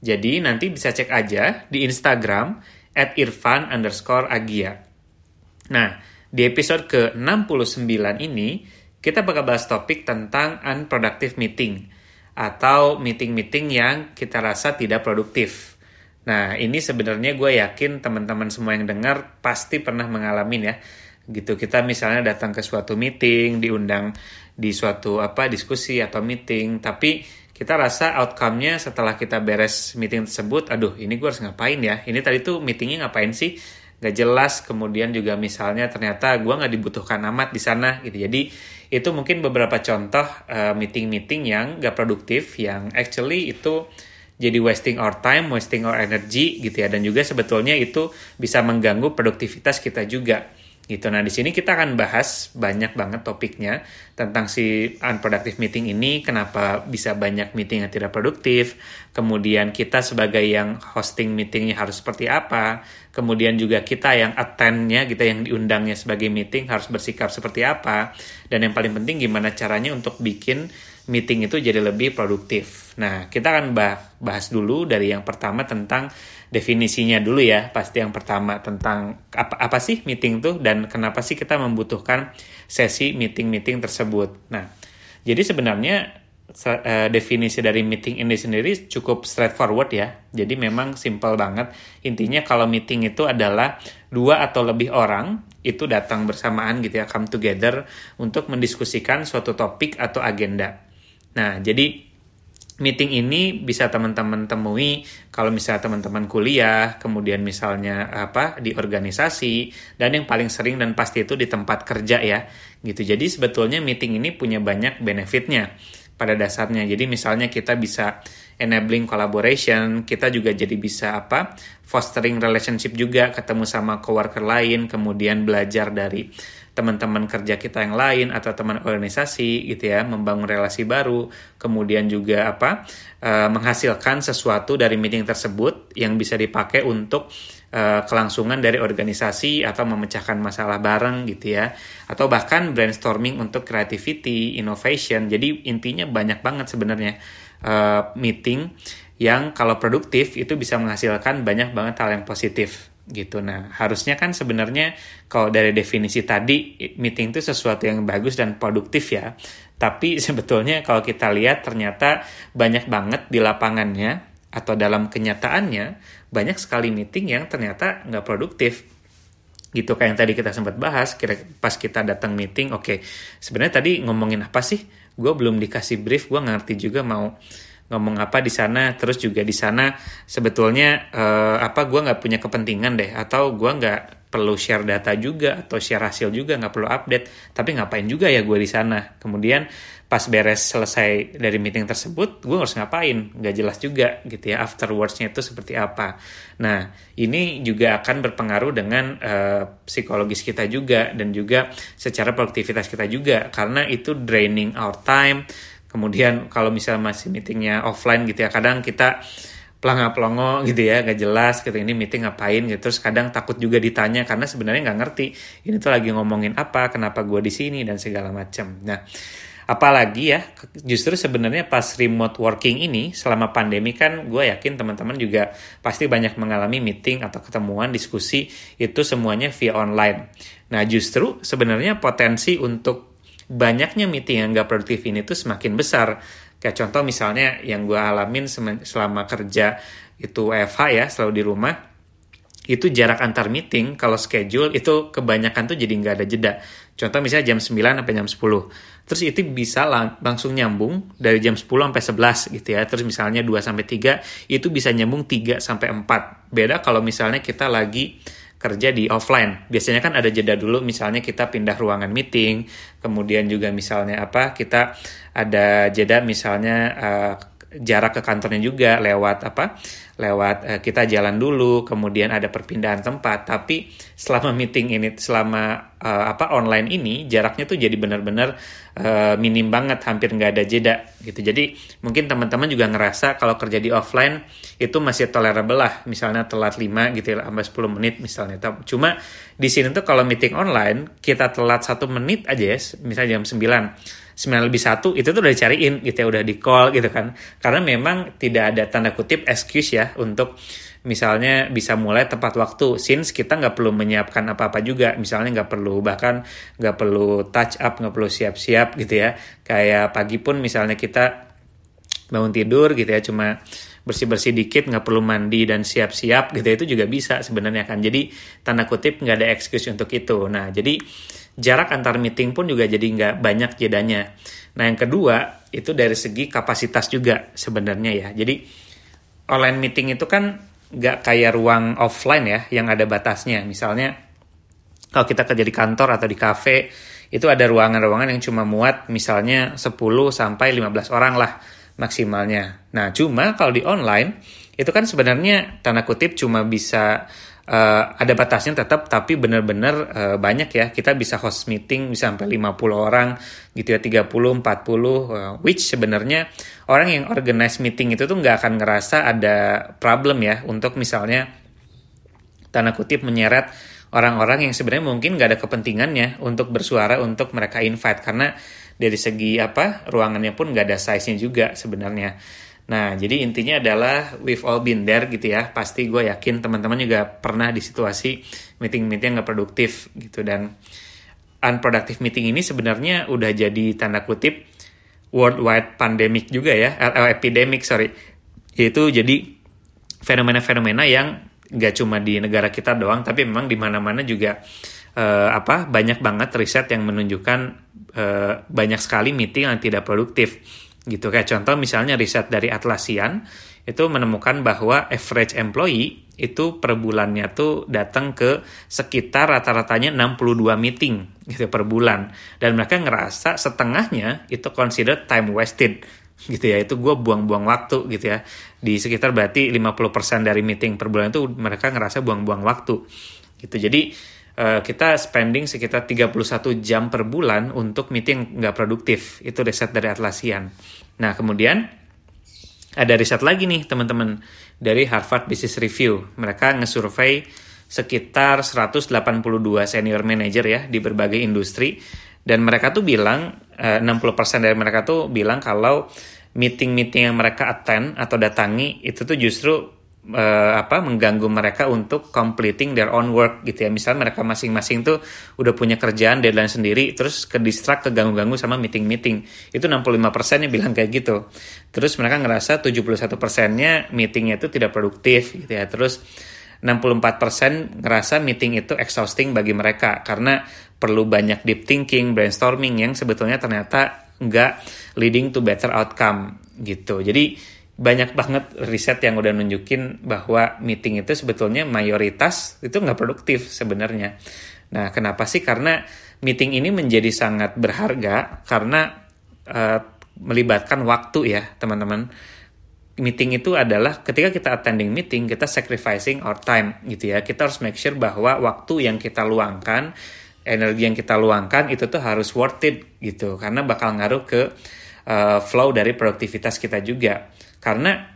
jadi nanti bisa cek aja di Instagram at irfan underscore agia. Nah, di episode ke-69 ini, kita bakal bahas topik tentang unproductive meeting atau meeting-meeting yang kita rasa tidak produktif. Nah, ini sebenarnya gue yakin teman-teman semua yang dengar pasti pernah mengalami ya. Gitu, kita misalnya datang ke suatu meeting, diundang di suatu apa diskusi atau meeting, tapi kita rasa outcome-nya setelah kita beres meeting tersebut, aduh ini gue harus ngapain ya? Ini tadi tuh meetingnya ngapain sih? Gak jelas, kemudian juga misalnya ternyata gue nggak dibutuhkan amat di sana gitu. Jadi itu mungkin beberapa contoh uh, meeting-meeting yang gak produktif, yang actually itu jadi wasting our time, wasting our energy gitu ya. Dan juga sebetulnya itu bisa mengganggu produktivitas kita juga gitu. Nah, di sini kita akan bahas banyak banget topiknya tentang si unproductive meeting ini, kenapa bisa banyak meeting yang tidak produktif, kemudian kita sebagai yang hosting meetingnya harus seperti apa, kemudian juga kita yang attendnya, kita yang diundangnya sebagai meeting harus bersikap seperti apa, dan yang paling penting gimana caranya untuk bikin meeting itu jadi lebih produktif. Nah, kita akan bahas dulu dari yang pertama tentang definisinya dulu ya pasti yang pertama tentang apa apa sih meeting tuh dan kenapa sih kita membutuhkan sesi meeting-meeting tersebut. Nah, jadi sebenarnya uh, definisi dari meeting ini sendiri cukup straightforward ya. Jadi memang simple banget. Intinya kalau meeting itu adalah dua atau lebih orang itu datang bersamaan gitu ya, come together untuk mendiskusikan suatu topik atau agenda. Nah, jadi meeting ini bisa teman-teman temui kalau misalnya teman-teman kuliah, kemudian misalnya apa di organisasi dan yang paling sering dan pasti itu di tempat kerja ya. Gitu. Jadi sebetulnya meeting ini punya banyak benefitnya pada dasarnya. Jadi misalnya kita bisa enabling collaboration, kita juga jadi bisa apa? fostering relationship juga, ketemu sama coworker lain, kemudian belajar dari teman-teman kerja kita yang lain atau teman organisasi gitu ya membangun relasi baru kemudian juga apa uh, menghasilkan sesuatu dari meeting tersebut yang bisa dipakai untuk uh, kelangsungan dari organisasi atau memecahkan masalah bareng gitu ya. Atau bahkan brainstorming untuk creativity innovation. Jadi intinya banyak banget sebenarnya uh, meeting yang kalau produktif itu bisa menghasilkan banyak banget hal yang positif gitu. Nah, harusnya kan sebenarnya kalau dari definisi tadi meeting itu sesuatu yang bagus dan produktif ya. Tapi sebetulnya kalau kita lihat ternyata banyak banget di lapangannya atau dalam kenyataannya banyak sekali meeting yang ternyata nggak produktif gitu kayak yang tadi kita sempat bahas kira pas kita datang meeting oke okay, sebenarnya tadi ngomongin apa sih gue belum dikasih brief gue ngerti juga mau ngomong apa di sana terus juga di sana sebetulnya uh, apa gue nggak punya kepentingan deh atau gue nggak perlu share data juga atau share hasil juga nggak perlu update. Tapi ngapain juga ya gue di sana? Kemudian pas beres selesai dari meeting tersebut gue harus ngapain? Nggak jelas juga gitu ya afterwardsnya itu seperti apa. Nah ini juga akan berpengaruh dengan uh, psikologis kita juga dan juga secara produktivitas kita juga. Karena itu draining our time kemudian kalau misalnya masih meetingnya offline gitu ya kadang kita pelangga pelongo gitu ya gak jelas gitu ini meeting ngapain gitu. Terus kadang takut juga ditanya karena sebenarnya nggak ngerti ini tuh lagi ngomongin apa kenapa gue di sini dan segala macam nah apalagi ya justru sebenarnya pas remote working ini selama pandemi kan gue yakin teman-teman juga pasti banyak mengalami meeting atau ketemuan diskusi itu semuanya via online. Nah justru sebenarnya potensi untuk banyaknya meeting yang gak produktif ini tuh semakin besar. Kayak contoh misalnya yang gue alamin selama kerja itu FH ya, selalu di rumah, itu jarak antar meeting kalau schedule itu kebanyakan tuh jadi nggak ada jeda. Contoh misalnya jam 9 sampai jam 10. Terus itu bisa lang langsung nyambung dari jam 10 sampai 11 gitu ya. Terus misalnya 2 sampai 3 itu bisa nyambung 3 sampai 4. Beda kalau misalnya kita lagi kerja di offline. Biasanya kan ada jeda dulu, misalnya kita pindah ruangan meeting, kemudian juga misalnya apa, kita ada jeda misalnya uh, jarak ke kantornya juga lewat apa, lewat uh, kita jalan dulu, kemudian ada perpindahan tempat. Tapi selama meeting ini, selama uh, apa online ini, jaraknya tuh jadi benar-benar uh, minim banget, hampir nggak ada jeda gitu. Jadi mungkin teman-teman juga ngerasa kalau kerja di offline itu masih tolerable lah, misalnya telat 5 gitu sampai 10 menit misalnya. Cuma di sini tuh kalau meeting online kita telat satu menit aja ya, misalnya jam 9 9 lebih satu itu tuh udah dicariin gitu ya udah di call gitu kan. Karena memang tidak ada tanda kutip excuse ya untuk misalnya bisa mulai tepat waktu. Since kita nggak perlu menyiapkan apa-apa juga misalnya nggak perlu bahkan nggak perlu touch up nggak perlu siap-siap gitu ya. Kayak pagi pun misalnya kita bangun tidur gitu ya cuma bersih-bersih dikit nggak perlu mandi dan siap-siap gitu ya, itu juga bisa sebenarnya kan. Jadi tanda kutip nggak ada excuse untuk itu. Nah jadi jarak antar meeting pun juga jadi nggak banyak jedanya. Nah yang kedua itu dari segi kapasitas juga sebenarnya ya. Jadi online meeting itu kan nggak kayak ruang offline ya yang ada batasnya. Misalnya kalau kita kerja di kantor atau di cafe itu ada ruangan-ruangan yang cuma muat misalnya 10 sampai 15 orang lah maksimalnya. Nah, cuma kalau di online itu kan sebenarnya tanda kutip cuma bisa uh, ada batasnya tetap tapi benar-benar uh, banyak ya. Kita bisa host meeting bisa sampai 50 orang gitu ya 30 40 uh, which sebenarnya orang yang organize meeting itu tuh nggak akan ngerasa ada problem ya untuk misalnya tanda kutip menyeret orang-orang yang sebenarnya mungkin nggak ada kepentingannya untuk bersuara untuk mereka invite. Karena dari segi apa ruangannya pun nggak ada size-nya juga sebenarnya Nah, jadi intinya adalah we've all been there gitu ya. Pasti gue yakin teman-teman juga pernah di situasi meeting-meeting yang gak produktif gitu. Dan unproductive meeting ini sebenarnya udah jadi tanda kutip worldwide pandemic juga ya. Uh, epidemic, sorry. Yaitu jadi fenomena-fenomena yang gak cuma di negara kita doang, tapi memang di mana-mana juga uh, apa banyak banget riset yang menunjukkan uh, banyak sekali meeting yang tidak produktif gitu. Kayak contoh misalnya riset dari Atlassian itu menemukan bahwa average employee itu per bulannya tuh datang ke sekitar rata-ratanya 62 meeting gitu per bulan. Dan mereka ngerasa setengahnya itu considered time wasted gitu ya. Itu gue buang-buang waktu gitu ya. Di sekitar berarti 50% dari meeting per bulan itu mereka ngerasa buang-buang waktu gitu. Jadi uh, kita spending sekitar 31 jam per bulan untuk meeting nggak produktif. Itu riset dari Atlassian. Nah, kemudian ada riset lagi nih teman-teman dari Harvard Business Review. Mereka ngesurvey sekitar 182 senior manager ya di berbagai industri dan mereka tuh bilang uh, eh, 60% dari mereka tuh bilang kalau meeting-meeting yang mereka attend atau datangi itu tuh justru uh, apa mengganggu mereka untuk completing their own work gitu ya. Misal mereka masing-masing tuh udah punya kerjaan deadline sendiri terus ke distract keganggu-ganggu sama meeting-meeting. Itu 65% yang bilang kayak gitu. Terus mereka ngerasa 71%-nya meetingnya itu tidak produktif gitu ya. Terus 64% ngerasa meeting itu exhausting bagi mereka karena perlu banyak deep thinking, brainstorming yang sebetulnya ternyata nggak leading to better outcome gitu. Jadi banyak banget riset yang udah nunjukin bahwa meeting itu sebetulnya mayoritas itu nggak produktif sebenarnya. Nah, kenapa sih? Karena meeting ini menjadi sangat berharga karena uh, melibatkan waktu ya, teman-teman. Meeting itu adalah ketika kita attending meeting, kita sacrificing our time gitu ya. Kita harus make sure bahwa waktu yang kita luangkan, energi yang kita luangkan itu tuh harus worth it gitu. Karena bakal ngaruh ke uh, flow dari produktivitas kita juga karena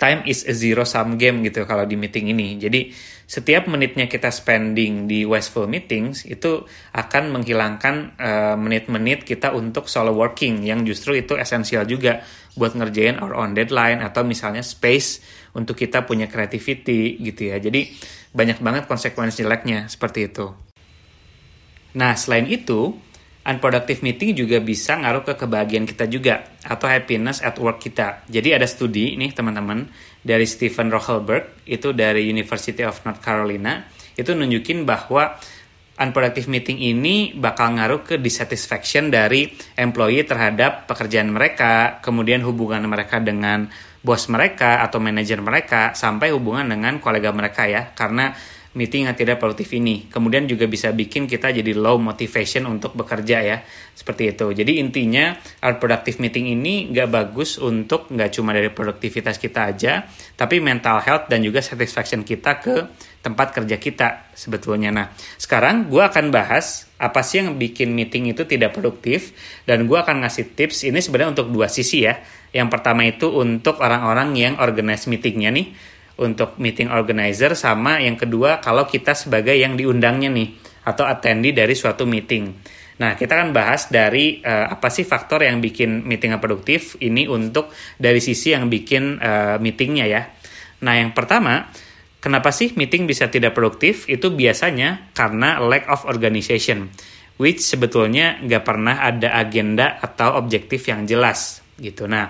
time is a zero sum game gitu kalau di meeting ini. Jadi setiap menitnya kita spending di wasteful meetings itu akan menghilangkan uh, menit-menit kita untuk solo working yang justru itu esensial juga buat ngerjain our own deadline atau misalnya space untuk kita punya creativity gitu ya. Jadi banyak banget konsekuensi jeleknya seperti itu. Nah, selain itu, unproductive meeting juga bisa ngaruh ke kebahagiaan kita juga atau happiness at work kita. Jadi ada studi nih teman-teman dari Stephen Rochelberg itu dari University of North Carolina itu nunjukin bahwa unproductive meeting ini bakal ngaruh ke dissatisfaction dari employee terhadap pekerjaan mereka, kemudian hubungan mereka dengan bos mereka atau manajer mereka sampai hubungan dengan kolega mereka ya karena meeting yang tidak produktif ini. Kemudian juga bisa bikin kita jadi low motivation untuk bekerja ya, seperti itu. Jadi intinya unproductive meeting ini nggak bagus untuk nggak cuma dari produktivitas kita aja, tapi mental health dan juga satisfaction kita ke tempat kerja kita sebetulnya. Nah, sekarang gue akan bahas apa sih yang bikin meeting itu tidak produktif dan gue akan ngasih tips ini sebenarnya untuk dua sisi ya. Yang pertama itu untuk orang-orang yang organize meetingnya nih, untuk meeting organizer sama yang kedua kalau kita sebagai yang diundangnya nih atau attendee dari suatu meeting. Nah, kita akan bahas dari uh, apa sih faktor yang bikin meeting produktif ini untuk dari sisi yang bikin uh, meetingnya ya. Nah, yang pertama, Kenapa sih meeting bisa tidak produktif? Itu biasanya karena lack of organization, which sebetulnya nggak pernah ada agenda atau objektif yang jelas gitu. Nah,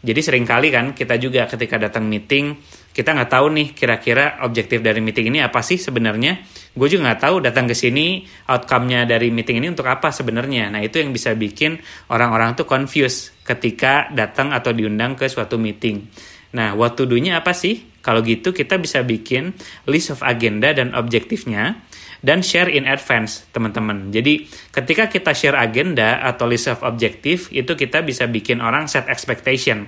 jadi sering kali kan kita juga ketika datang meeting, kita nggak tahu nih kira-kira objektif dari meeting ini apa sih sebenarnya. Gue juga nggak tahu datang ke sini outcome-nya dari meeting ini untuk apa sebenarnya. Nah itu yang bisa bikin orang-orang tuh confused ketika datang atau diundang ke suatu meeting. Nah, what to do-nya apa sih? Kalau gitu kita bisa bikin list of agenda dan objektifnya dan share in advance, teman-teman. Jadi ketika kita share agenda atau list of objektif, itu kita bisa bikin orang set expectation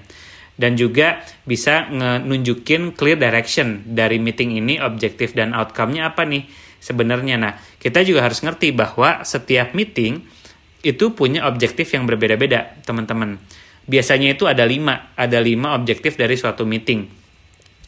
dan juga bisa nunjukin clear direction dari meeting ini objektif dan outcome-nya apa nih sebenarnya. Nah, kita juga harus ngerti bahwa setiap meeting itu punya objektif yang berbeda-beda, teman-teman. Biasanya itu ada lima, ada lima objektif dari suatu meeting.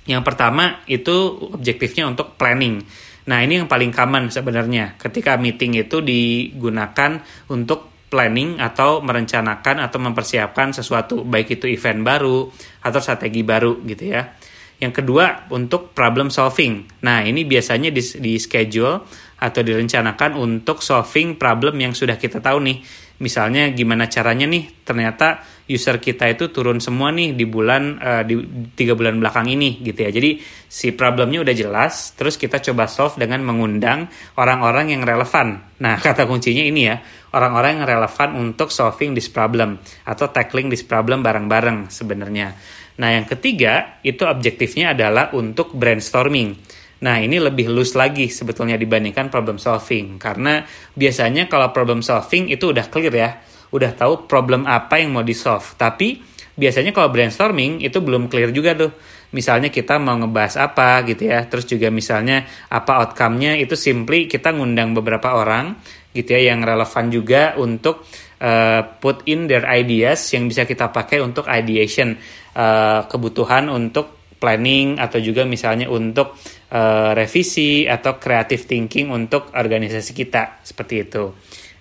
Yang pertama itu objektifnya untuk planning. Nah, ini yang paling common sebenarnya. Ketika meeting itu digunakan untuk planning atau merencanakan atau mempersiapkan sesuatu, baik itu event baru atau strategi baru gitu ya. Yang kedua untuk problem solving. Nah, ini biasanya di, di schedule atau direncanakan untuk solving problem yang sudah kita tahu nih. Misalnya gimana caranya nih? Ternyata user kita itu turun semua nih di bulan uh, di tiga bulan belakang ini gitu ya. Jadi si problemnya udah jelas terus kita coba solve dengan mengundang orang-orang yang relevan. Nah kata kuncinya ini ya orang-orang yang relevan untuk solving this problem atau tackling this problem bareng-bareng sebenarnya nah yang ketiga itu objektifnya adalah untuk brainstorming Nah, ini lebih loose lagi sebetulnya dibandingkan problem solving. Karena biasanya kalau problem solving itu udah clear ya. Udah tahu problem apa yang mau di-solve. Tapi biasanya kalau brainstorming itu belum clear juga tuh. Misalnya kita mau ngebahas apa gitu ya. Terus juga misalnya apa outcome-nya itu simply kita ngundang beberapa orang gitu ya yang relevan juga untuk uh, put in their ideas yang bisa kita pakai untuk ideation uh, kebutuhan untuk planning atau juga misalnya untuk uh, revisi atau creative thinking untuk organisasi kita seperti itu.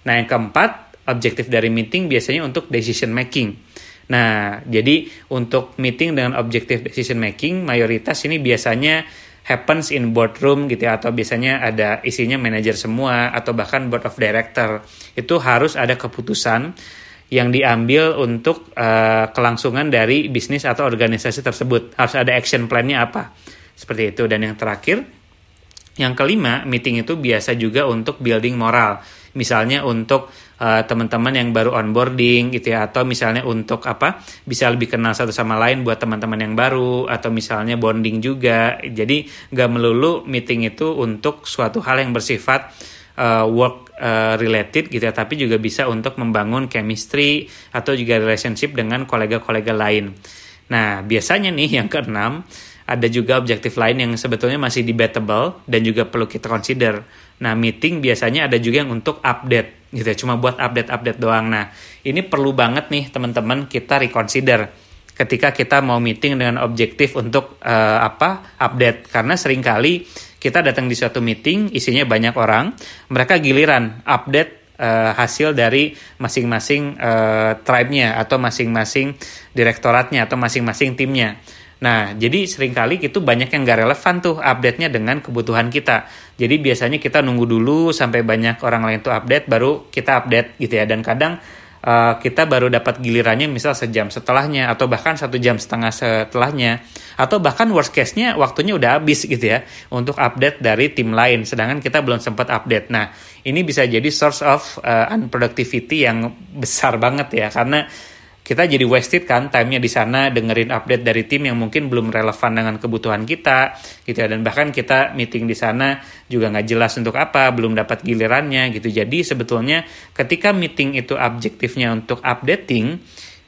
Nah, yang keempat, objektif dari meeting biasanya untuk decision making. Nah, jadi untuk meeting dengan objektif decision making mayoritas ini biasanya happens in boardroom gitu ya atau biasanya ada isinya manajer semua atau bahkan board of director. Itu harus ada keputusan yang diambil untuk uh, kelangsungan dari bisnis atau organisasi tersebut. Harus ada action plan-nya apa. Seperti itu. Dan yang terakhir, yang kelima, meeting itu biasa juga untuk building moral. Misalnya untuk uh, teman-teman yang baru onboarding gitu ya atau misalnya untuk apa? bisa lebih kenal satu sama lain buat teman-teman yang baru atau misalnya bonding juga. Jadi nggak melulu meeting itu untuk suatu hal yang bersifat uh, work uh, related gitu ya, tapi juga bisa untuk membangun chemistry atau juga relationship dengan kolega-kolega lain. Nah, biasanya nih yang keenam ada juga objektif lain yang sebetulnya masih debatable dan juga perlu kita consider. Nah, meeting biasanya ada juga yang untuk update gitu ya, cuma buat update-update doang. Nah, ini perlu banget nih teman-teman kita reconsider ketika kita mau meeting dengan objektif untuk uh, apa update. Karena sering kali kita datang di suatu meeting isinya banyak orang mereka giliran update uh, hasil dari masing-masing uh, tribe-nya atau masing-masing direktoratnya atau masing-masing timnya Nah, jadi sering kali itu banyak yang gak relevan tuh update-nya dengan kebutuhan kita. Jadi biasanya kita nunggu dulu sampai banyak orang lain tuh update, baru kita update gitu ya. Dan kadang uh, kita baru dapat gilirannya misal sejam setelahnya atau bahkan satu jam setengah setelahnya atau bahkan worst case-nya waktunya udah habis gitu ya untuk update dari tim lain sedangkan kita belum sempat update. Nah, ini bisa jadi source of uh, unproductivity yang besar banget ya karena kita jadi wasted kan time-nya di sana dengerin update dari tim yang mungkin belum relevan dengan kebutuhan kita gitu ya. Dan bahkan kita meeting di sana juga nggak jelas untuk apa belum dapat gilirannya gitu. Jadi sebetulnya ketika meeting itu objektifnya untuk updating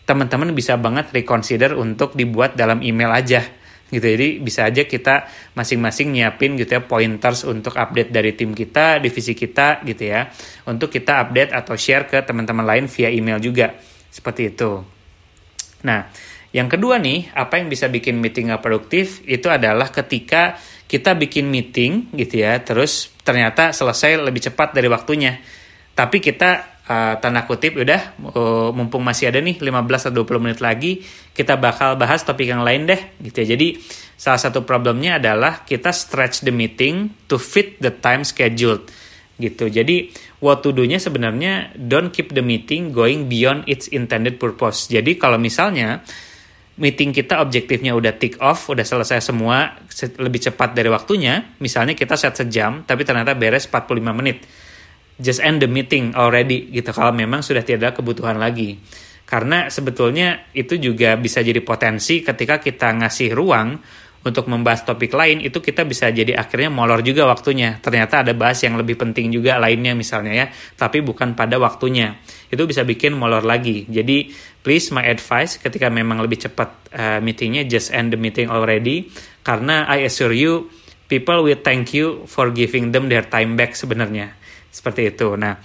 teman-teman bisa banget reconsider untuk dibuat dalam email aja gitu. Jadi bisa aja kita masing-masing nyiapin gitu ya pointers untuk update dari tim kita divisi kita gitu ya untuk kita update atau share ke teman-teman lain via email juga seperti itu. Nah, yang kedua nih, apa yang bisa bikin meeting gak produktif itu adalah ketika kita bikin meeting gitu ya, terus ternyata selesai lebih cepat dari waktunya. Tapi kita uh, tanda kutip udah uh, mumpung masih ada nih 15 atau 20 menit lagi, kita bakal bahas topik yang lain deh gitu ya. Jadi salah satu problemnya adalah kita stretch the meeting to fit the time scheduled gitu. Jadi what to do-nya sebenarnya don't keep the meeting going beyond its intended purpose. Jadi kalau misalnya meeting kita objektifnya udah tick off, udah selesai semua lebih cepat dari waktunya, misalnya kita set sejam tapi ternyata beres 45 menit. Just end the meeting already gitu kalau memang sudah tidak ada kebutuhan lagi. Karena sebetulnya itu juga bisa jadi potensi ketika kita ngasih ruang untuk membahas topik lain itu kita bisa jadi akhirnya molor juga waktunya. Ternyata ada bahas yang lebih penting juga lainnya misalnya ya, tapi bukan pada waktunya. Itu bisa bikin molor lagi. Jadi please my advice ketika memang lebih cepat uh, meetingnya just end the meeting already karena I assure you people will thank you for giving them their time back sebenarnya. Seperti itu. Nah,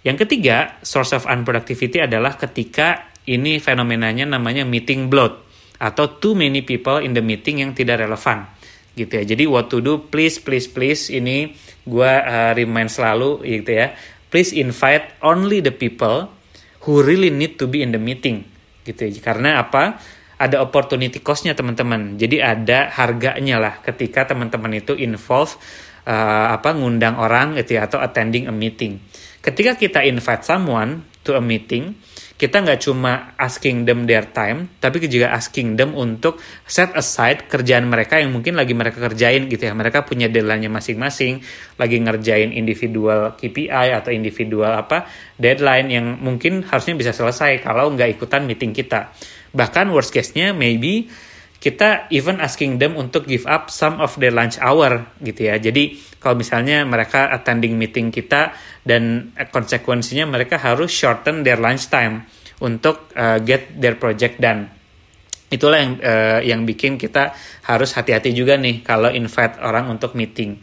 yang ketiga, source of unproductivity adalah ketika ini fenomenanya namanya meeting bloat atau too many people in the meeting yang tidak relevan gitu ya. Jadi what to do please please please ini gue uh, remind selalu gitu ya. Please invite only the people who really need to be in the meeting gitu ya. Karena apa? Ada opportunity cost-nya teman-teman. Jadi ada harganya lah ketika teman-teman itu involve uh, apa ngundang orang gitu ya atau attending a meeting. Ketika kita invite someone to a meeting, kita nggak cuma asking them their time, tapi juga asking them untuk set aside kerjaan mereka yang mungkin lagi mereka kerjain gitu ya. Mereka punya deadline-nya masing-masing, lagi ngerjain individual KPI atau individual apa deadline yang mungkin harusnya bisa selesai kalau nggak ikutan meeting kita. Bahkan worst case-nya maybe kita even asking them untuk give up some of their lunch hour gitu ya. Jadi kalau misalnya mereka attending meeting kita dan konsekuensinya mereka harus shorten their lunch time untuk uh, get their project done. Itulah yang uh, yang bikin kita harus hati-hati juga nih kalau invite orang untuk meeting.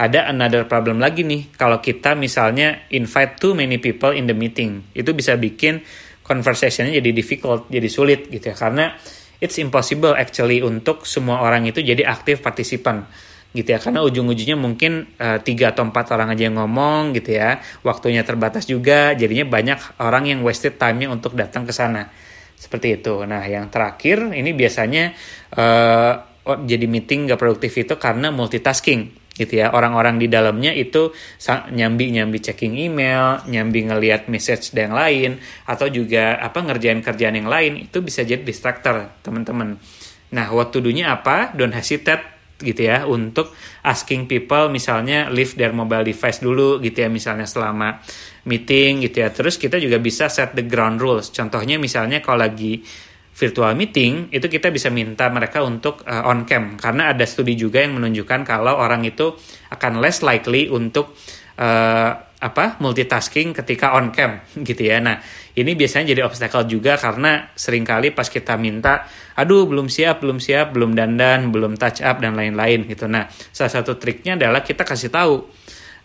Ada another problem lagi nih kalau kita misalnya invite too many people in the meeting. Itu bisa bikin conversationnya jadi difficult, jadi sulit gitu ya karena it's impossible actually untuk semua orang itu jadi aktif partisipan gitu ya. Karena ujung-ujungnya mungkin uh, tiga atau empat orang aja yang ngomong gitu ya. Waktunya terbatas juga jadinya banyak orang yang wasted time-nya untuk datang ke sana. Seperti itu. Nah yang terakhir ini biasanya uh, jadi meeting gak produktif itu karena multitasking gitu ya. Orang-orang di dalamnya itu nyambi nyambi checking email nyambi ngelihat message yang lain atau juga apa ngerjain kerjaan yang lain itu bisa jadi distractor teman-teman. Nah what to do-nya apa? Don't hesitate gitu ya untuk asking people misalnya leave their mobile device dulu gitu ya misalnya selama meeting gitu ya. Terus kita juga bisa set the ground rules. Contohnya misalnya kalau lagi virtual meeting itu kita bisa minta mereka untuk uh, on cam karena ada studi juga yang menunjukkan kalau orang itu akan less likely untuk uh, apa multitasking ketika on cam gitu ya. Nah, ini biasanya jadi obstacle juga karena sering kali pas kita minta, aduh belum siap, belum siap, belum dandan, belum touch up dan lain-lain gitu. Nah, salah satu triknya adalah kita kasih tahu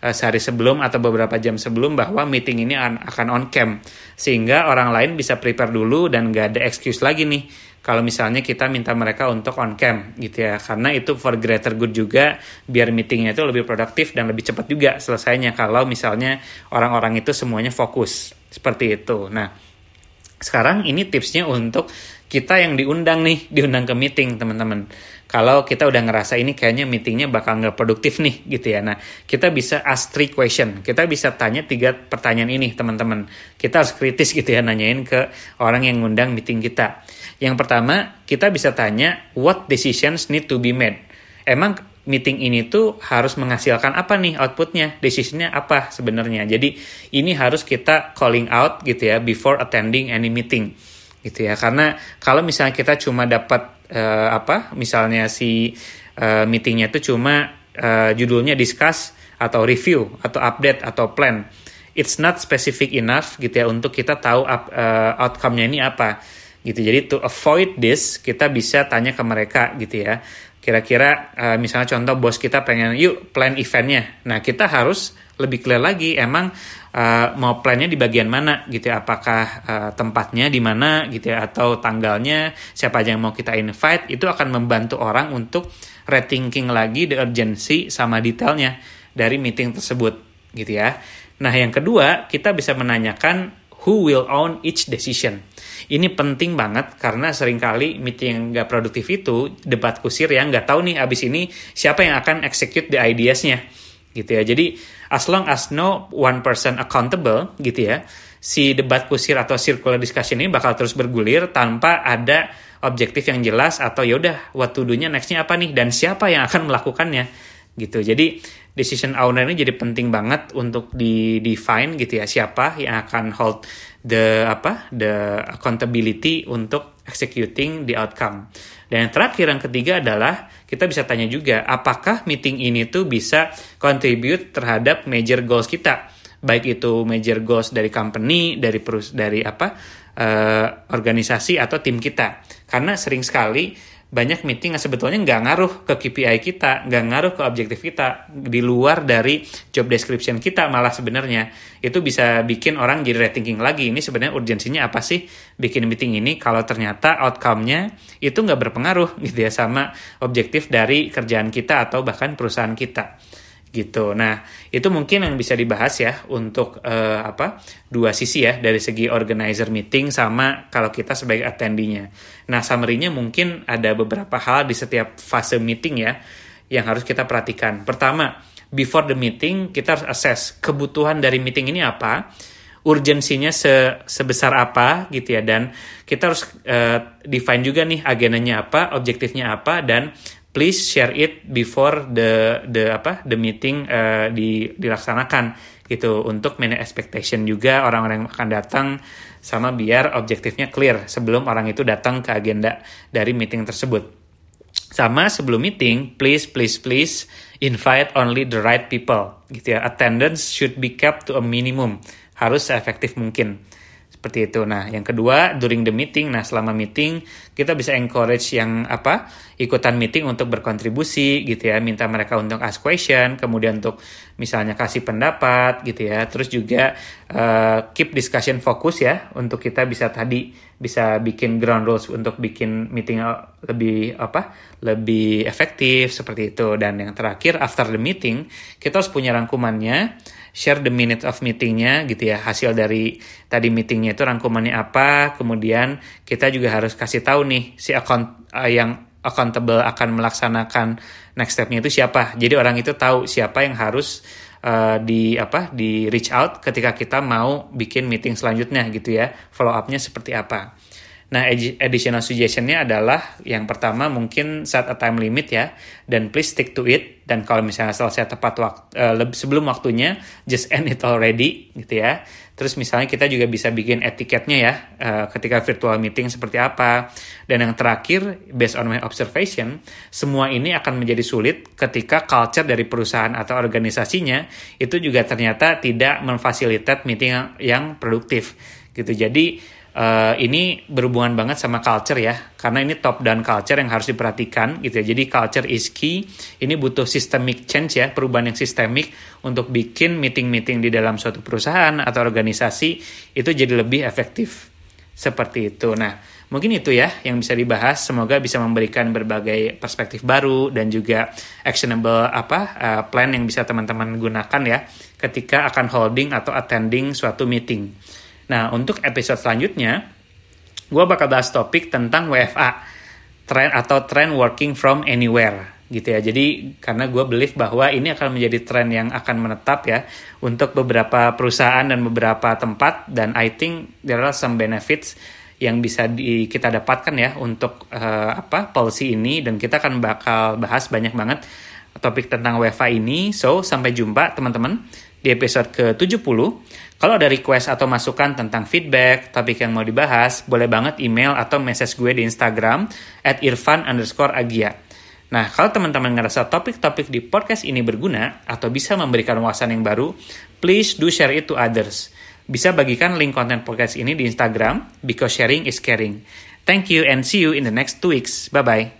uh, sehari sebelum atau beberapa jam sebelum bahwa meeting ini akan on cam. Sehingga orang lain bisa prepare dulu dan gak ada excuse lagi nih kalau misalnya kita minta mereka untuk on cam gitu ya. Karena itu for greater good juga biar meetingnya itu lebih produktif dan lebih cepat juga selesainya kalau misalnya orang-orang itu semuanya fokus. Seperti itu. Nah sekarang ini tipsnya untuk kita yang diundang nih diundang ke meeting teman-teman kalau kita udah ngerasa ini kayaknya meetingnya bakal nggak produktif nih gitu ya. Nah, kita bisa ask three question. Kita bisa tanya tiga pertanyaan ini teman-teman. Kita harus kritis gitu ya nanyain ke orang yang ngundang meeting kita. Yang pertama, kita bisa tanya what decisions need to be made. Emang meeting ini tuh harus menghasilkan apa nih outputnya, decisionnya apa sebenarnya. Jadi ini harus kita calling out gitu ya before attending any meeting gitu ya karena kalau misalnya kita cuma dapat uh, apa misalnya si uh, meetingnya itu cuma uh, judulnya discuss atau review atau update atau plan. It's not specific enough gitu ya untuk kita tahu up, uh, outcome-nya ini apa gitu. Jadi to avoid this kita bisa tanya ke mereka gitu ya. Kira-kira uh, misalnya contoh bos kita pengen yuk plan eventnya. Nah kita harus lebih clear lagi emang uh, mau plannya di bagian mana gitu ya? Apakah uh, tempatnya di mana gitu ya? Atau tanggalnya? Siapa aja yang mau kita invite? Itu akan membantu orang untuk rethinking lagi the urgency sama detailnya dari meeting tersebut gitu ya. Nah yang kedua kita bisa menanyakan who will own each decision. Ini penting banget karena sering kali meeting yang nggak produktif itu debat kusir ya nggak tahu nih abis ini siapa yang akan execute the ideasnya gitu ya. Jadi as long as no one person accountable gitu ya si debat kusir atau circular discussion ini bakal terus bergulir tanpa ada objektif yang jelas atau yaudah what to do-nya nextnya apa nih? Dan siapa yang akan melakukannya? Gitu. Jadi decision owner ini jadi penting banget untuk di define gitu ya siapa yang akan hold the apa the accountability untuk executing the outcome dan yang terakhir yang ketiga adalah kita bisa tanya juga apakah meeting ini tuh bisa contribute terhadap major goals kita? Baik itu major goals dari company dari perus dari apa uh, organisasi atau tim kita. Karena sering sekali banyak meeting yang sebetulnya nggak ngaruh ke KPI kita, nggak ngaruh ke objektif kita, di luar dari job description kita malah sebenarnya itu bisa bikin orang jadi rethinking lagi. Ini sebenarnya urgensinya apa sih bikin meeting ini? Kalau ternyata outcome-nya itu nggak berpengaruh gitu ya sama objektif dari kerjaan kita atau bahkan perusahaan kita gitu. Nah, itu mungkin yang bisa dibahas ya untuk uh, apa? dua sisi ya dari segi organizer meeting sama kalau kita sebagai attendinya. Nah, summary-nya mungkin ada beberapa hal di setiap fase meeting ya yang harus kita perhatikan. Pertama, before the meeting kita harus assess kebutuhan dari meeting ini apa, urgensinya se sebesar apa gitu ya dan kita harus uh, define juga nih agendanya apa, objektifnya apa dan please share it before the the apa the meeting uh, di dilaksanakan gitu untuk manage expectation juga orang-orang yang akan datang sama biar objektifnya clear sebelum orang itu datang ke agenda dari meeting tersebut. Sama sebelum meeting, please please please invite only the right people gitu ya. Attendance should be kept to a minimum. Harus seefektif mungkin seperti itu. Nah, yang kedua during the meeting. Nah, selama meeting kita bisa encourage yang apa? ikutan meeting untuk berkontribusi gitu ya, minta mereka untuk ask question, kemudian untuk misalnya kasih pendapat gitu ya. Terus juga uh, keep discussion fokus ya untuk kita bisa tadi bisa bikin ground rules untuk bikin meeting lebih apa? lebih efektif seperti itu. Dan yang terakhir after the meeting kita harus punya rangkumannya share the minutes of meetingnya gitu ya. Hasil dari tadi meetingnya itu rangkumannya apa kemudian kita juga harus kasih tahu nih si account uh, yang accountable akan melaksanakan next stepnya itu siapa. Jadi orang itu tahu siapa yang harus uh, di apa di reach out ketika kita mau bikin meeting selanjutnya gitu ya. Follow upnya seperti apa Nah, additional suggestionnya adalah yang pertama mungkin set a time limit ya, dan please stick to it. Dan kalau misalnya selesai tepat waktu uh, sebelum waktunya, just end it already gitu ya. Terus misalnya kita juga bisa bikin etiketnya ya, uh, ketika virtual meeting seperti apa. Dan yang terakhir, based on my observation, semua ini akan menjadi sulit ketika culture dari perusahaan atau organisasinya itu juga ternyata tidak memfasilitasi meeting yang, yang produktif gitu. Jadi uh, ini berhubungan banget sama culture ya karena ini top down culture yang harus diperhatikan gitu ya. Jadi culture is key. Ini butuh systemic change ya perubahan yang sistemik untuk bikin meeting-meeting di dalam suatu perusahaan atau organisasi itu jadi lebih efektif. Seperti itu. Nah mungkin itu ya yang bisa dibahas. Semoga bisa memberikan berbagai perspektif baru dan juga actionable apa uh, plan yang bisa teman-teman gunakan ya ketika akan holding atau attending suatu meeting. Nah, untuk episode selanjutnya, gue bakal bahas topik tentang WFA, trend atau trend working from anywhere gitu ya. Jadi karena gue believe bahwa ini akan menjadi tren yang akan menetap ya untuk beberapa perusahaan dan beberapa tempat dan I think there are some benefits yang bisa di, kita dapatkan ya untuk uh, apa policy ini dan kita akan bakal bahas banyak banget topik tentang WFA ini. So sampai jumpa teman-teman di episode ke-70. Kalau ada request atau masukan tentang feedback, topik yang mau dibahas, boleh banget email atau message gue di Instagram at irfan underscore agia. Nah, kalau teman-teman ngerasa topik-topik di podcast ini berguna atau bisa memberikan wawasan yang baru, please do share it to others. Bisa bagikan link konten podcast ini di Instagram, because sharing is caring. Thank you and see you in the next two weeks. Bye-bye.